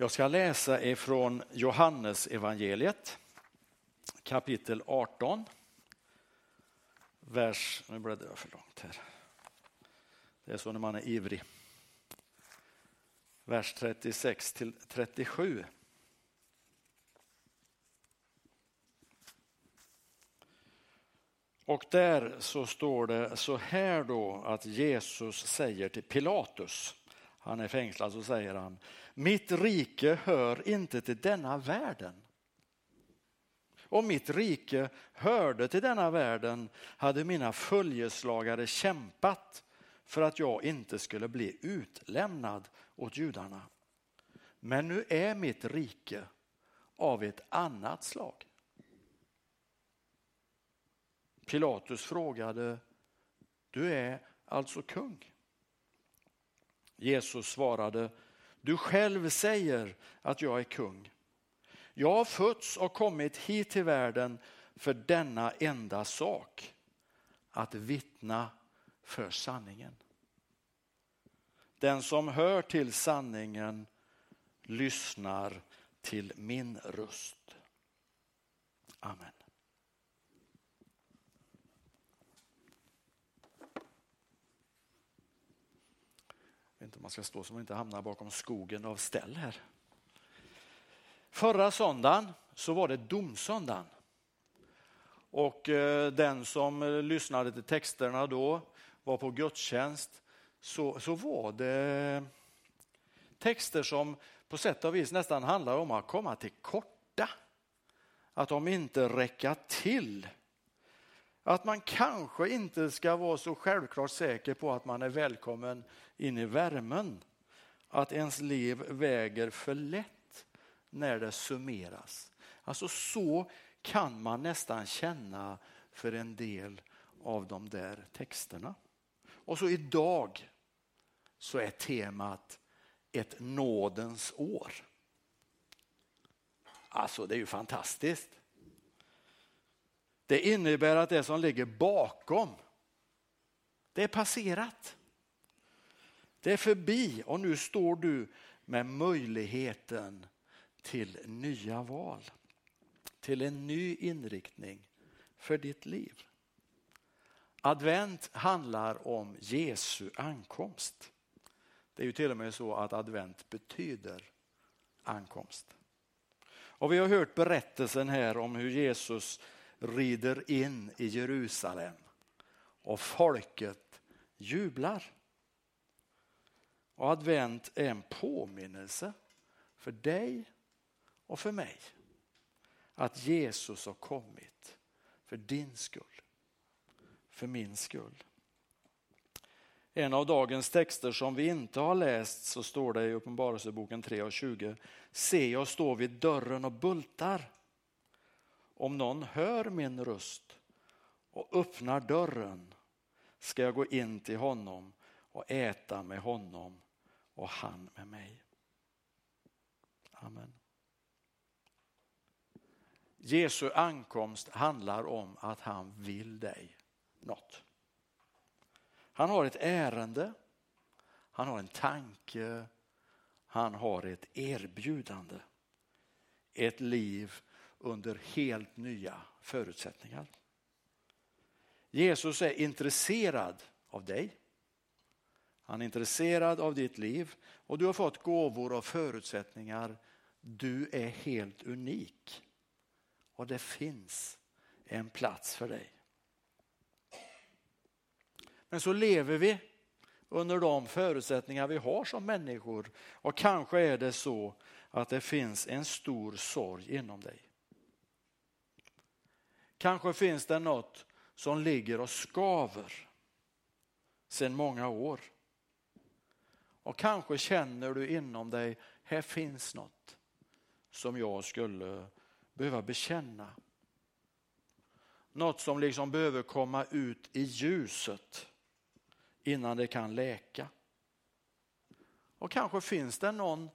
Jag ska läsa ifrån Johannes evangeliet kapitel 18. Vers, nu bläddrar jag för långt här. Det är så när man är ivrig. Vers 36 till 37. Och där så står det så här då att Jesus säger till Pilatus, han är fängslad, så säger han, mitt rike hör inte till denna världen. Om mitt rike hörde till denna världen hade mina följeslagare kämpat för att jag inte skulle bli utlämnad åt judarna. Men nu är mitt rike av ett annat slag. Pilatus frågade, du är alltså kung? Jesus svarade, du själv säger att jag är kung. Jag har fötts och kommit hit till världen för denna enda sak, att vittna för sanningen. Den som hör till sanningen lyssnar till min röst. Amen. Vet inte om man ska stå så man inte hamnar bakom skogen av ställ här. Förra söndagen så var det domsöndagen. Och eh, den som eh, lyssnade till texterna då var på gudstjänst så, så var det texter som på sätt och vis nästan handlar om att komma till korta. Att de inte räcka till. Att man kanske inte ska vara så självklart säker på att man är välkommen in i värmen. Att ens liv väger för lätt när det summeras. Alltså så kan man nästan känna för en del av de där texterna. Och så idag så är temat ett nådens år. Alltså det är ju fantastiskt. Det innebär att det som ligger bakom, det är passerat. Det är förbi och nu står du med möjligheten till nya val. Till en ny inriktning för ditt liv. Advent handlar om Jesu ankomst. Det är ju till och med så att advent betyder ankomst. Och vi har hört berättelsen här om hur Jesus rider in i Jerusalem och folket jublar. Och advent är en påminnelse för dig och för mig att Jesus har kommit för din skull, för min skull. En av dagens texter som vi inte har läst så står det i Uppenbarelseboken 3 och 20. Se, jag står vid dörren och bultar. Om någon hör min röst och öppnar dörren ska jag gå in till honom och äta med honom och han med mig. Amen. Jesu ankomst handlar om att han vill dig något. Han har ett ärende, han har en tanke, han har ett erbjudande. Ett liv under helt nya förutsättningar. Jesus är intresserad av dig. Han är intresserad av ditt liv och du har fått gåvor och förutsättningar. Du är helt unik och det finns en plats för dig. Men så lever vi under de förutsättningar vi har som människor och kanske är det så att det finns en stor sorg inom dig. Kanske finns det något som ligger och skaver sedan många år. Och kanske känner du inom dig, här finns något som jag skulle behöva bekänna. Något som liksom behöver komma ut i ljuset innan det kan läka. Och kanske finns det någon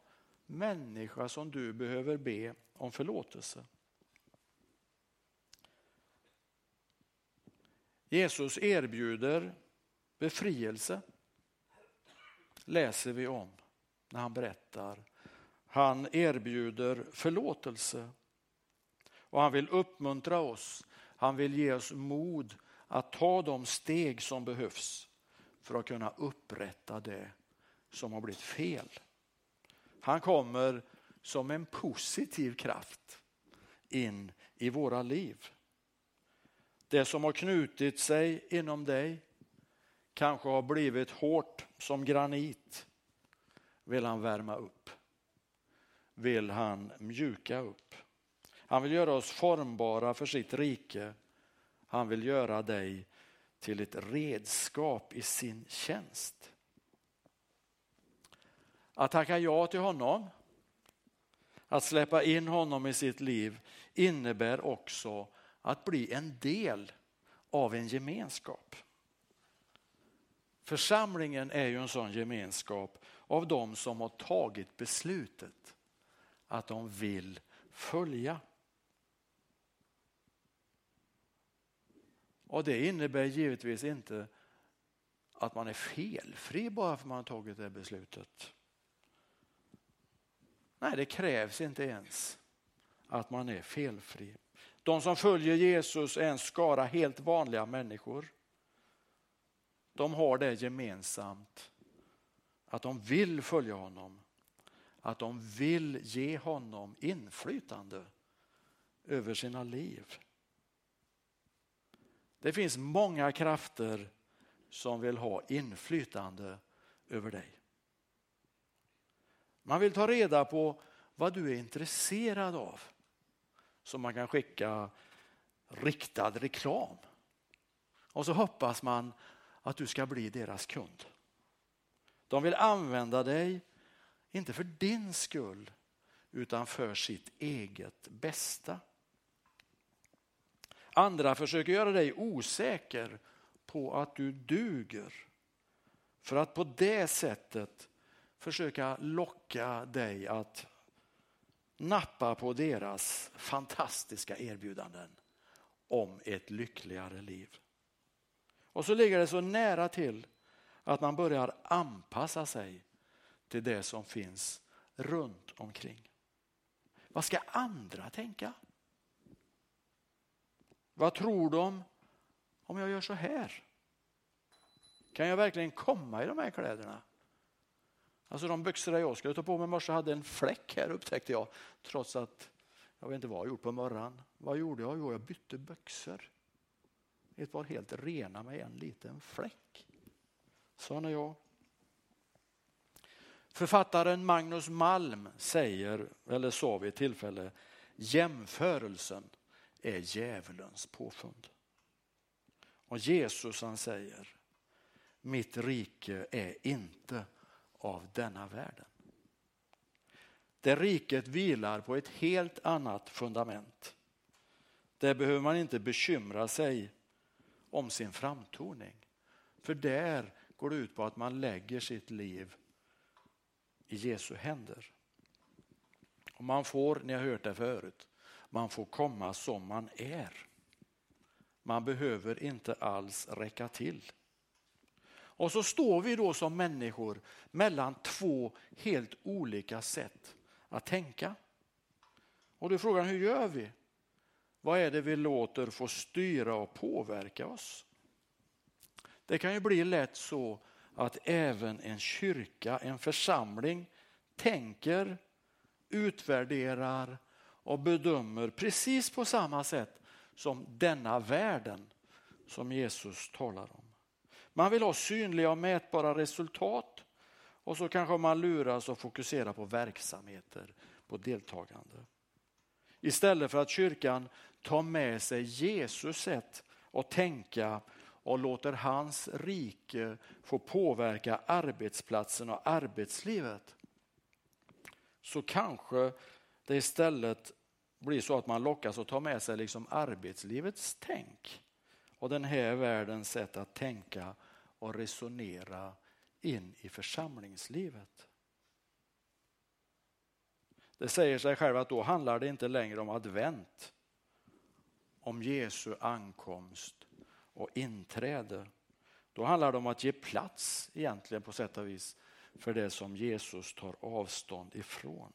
människa som du behöver be om förlåtelse. Jesus erbjuder befrielse, läser vi om när han berättar. Han erbjuder förlåtelse och han vill uppmuntra oss. Han vill ge oss mod att ta de steg som behövs för att kunna upprätta det som har blivit fel. Han kommer som en positiv kraft in i våra liv. Det som har knutit sig inom dig kanske har blivit hårt som granit vill han värma upp. Vill han mjuka upp. Han vill göra oss formbara för sitt rike. Han vill göra dig till ett redskap i sin tjänst. Att tacka ja till honom, att släppa in honom i sitt liv innebär också att bli en del av en gemenskap. Församlingen är ju en sån gemenskap av de som har tagit beslutet att de vill följa. Och det innebär givetvis inte att man är felfri bara för att man har tagit det beslutet. Nej, det krävs inte ens att man är felfri. De som följer Jesus är en skara helt vanliga människor. De har det gemensamt att de vill följa honom. Att de vill ge honom inflytande över sina liv. Det finns många krafter som vill ha inflytande över dig. Man vill ta reda på vad du är intresserad av som man kan skicka riktad reklam. Och så hoppas man att du ska bli deras kund. De vill använda dig, inte för din skull, utan för sitt eget bästa. Andra försöker göra dig osäker på att du duger. För att på det sättet försöka locka dig att nappa på deras fantastiska erbjudanden om ett lyckligare liv. Och så ligger det så nära till att man börjar anpassa sig till det som finns runt omkring. Vad ska andra tänka? Vad tror de om jag gör så här? Kan jag verkligen komma i de här kläderna? Alltså de byxorna jag skulle ta på mig i morse hade en fläck här upptäckte jag. Trots att jag vet inte vad jag gjort på morgonen. Vad gjorde jag? Jo, jag bytte byxor. Ett var helt rena med en liten fläck. Sån är jag. Författaren Magnus Malm säger, eller sa vid ett tillfälle, jämförelsen är djävulens påfund. Och Jesus han säger, mitt rike är inte av denna världen. Det riket vilar på ett helt annat fundament. Där behöver man inte bekymra sig om sin framtoning. För där går det ut på att man lägger sitt liv i Jesu händer. Och man får, ni har hört det förut, man får komma som man är. Man behöver inte alls räcka till. Och så står vi då som människor mellan två helt olika sätt att tänka. Och då är frågan, hur gör vi? Vad är det vi låter få styra och påverka oss? Det kan ju bli lätt så att även en kyrka, en församling tänker, utvärderar och bedömer precis på samma sätt som denna världen som Jesus talar om. Man vill ha synliga och mätbara resultat och så kanske man luras och fokuserar på verksamheter, på deltagande. Istället för att kyrkan tar med sig Jesus sätt att tänka och låter hans rike få påverka arbetsplatsen och arbetslivet så kanske det istället blir så att man lockas att ta med sig liksom arbetslivets tänk och den här världens sätt att tänka och resonera in i församlingslivet. Det säger sig själv att då handlar det inte längre om advent, om Jesu ankomst och inträde. Då handlar det om att ge plats egentligen på sätt och vis för det som Jesus tar avstånd ifrån.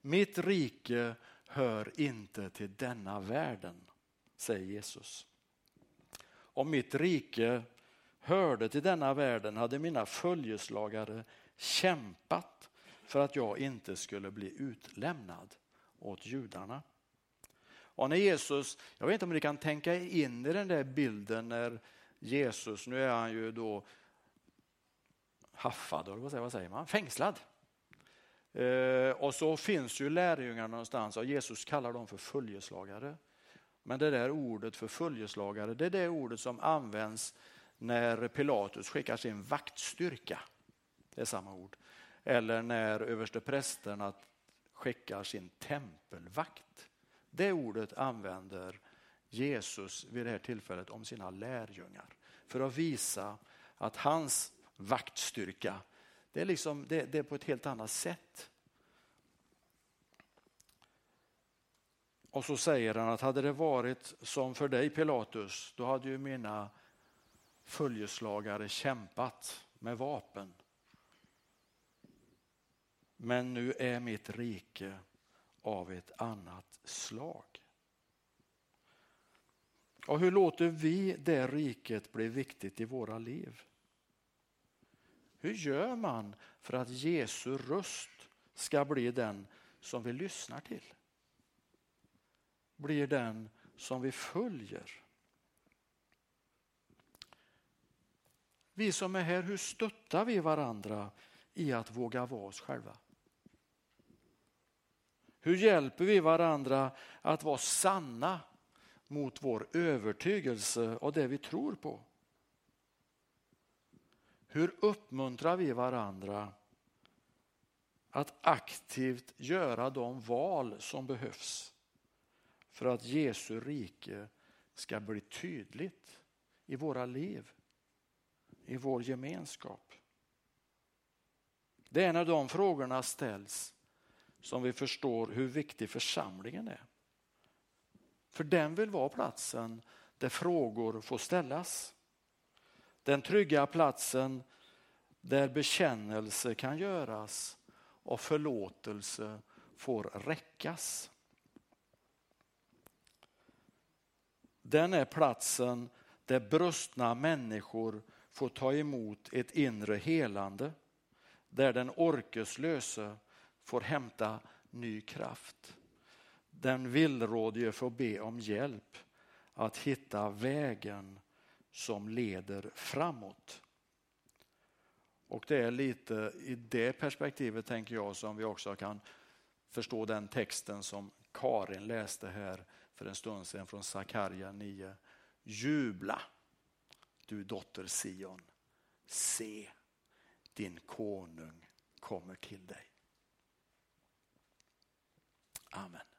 mitt rike hör inte till denna världen, säger Jesus. Om mitt rike hörde till denna världen hade mina följeslagare kämpat för att jag inte skulle bli utlämnad åt judarna. Och när Jesus, jag vet inte om ni kan tänka in i den där bilden när Jesus, nu är han ju då haffad, eller vad säger man, fängslad. Eh, och så finns ju lärjungarna någonstans och Jesus kallar dem för följeslagare. Men det där ordet för följeslagare, det är det ordet som används när Pilatus skickar sin vaktstyrka. Det är samma ord. Eller när översteprästerna skickar sin tempelvakt. Det ordet använder Jesus vid det här tillfället om sina lärjungar för att visa att hans vaktstyrka, det är, liksom, det, det är på ett helt annat sätt. Och så säger han att hade det varit som för dig Pilatus, då hade ju mina följeslagare kämpat med vapen. Men nu är mitt rike av ett annat slag. Och hur låter vi det riket bli viktigt i våra liv? Hur gör man för att Jesu röst ska bli den som vi lyssnar till? Blir den som vi följer? Vi som är här, hur stöttar vi varandra i att våga vara oss själva? Hur hjälper vi varandra att vara sanna mot vår övertygelse och det vi tror på? Hur uppmuntrar vi varandra att aktivt göra de val som behövs för att Jesu rike ska bli tydligt i våra liv, i vår gemenskap? Det är när de frågorna ställs som vi förstår hur viktig församlingen är. För den vill vara platsen där frågor får ställas. Den trygga platsen där bekännelse kan göras och förlåtelse får räckas. Den är platsen där brustna människor får ta emot ett inre helande, där den orkeslöse får hämta ny kraft. Den villrådige får be om hjälp att hitta vägen som leder framåt. Och det är lite i det perspektivet tänker jag som vi också kan förstå den texten som Karin läste här för en stund sedan från Sakarja 9. Jubla du dotter Sion, se din konung kommer till dig. Amen.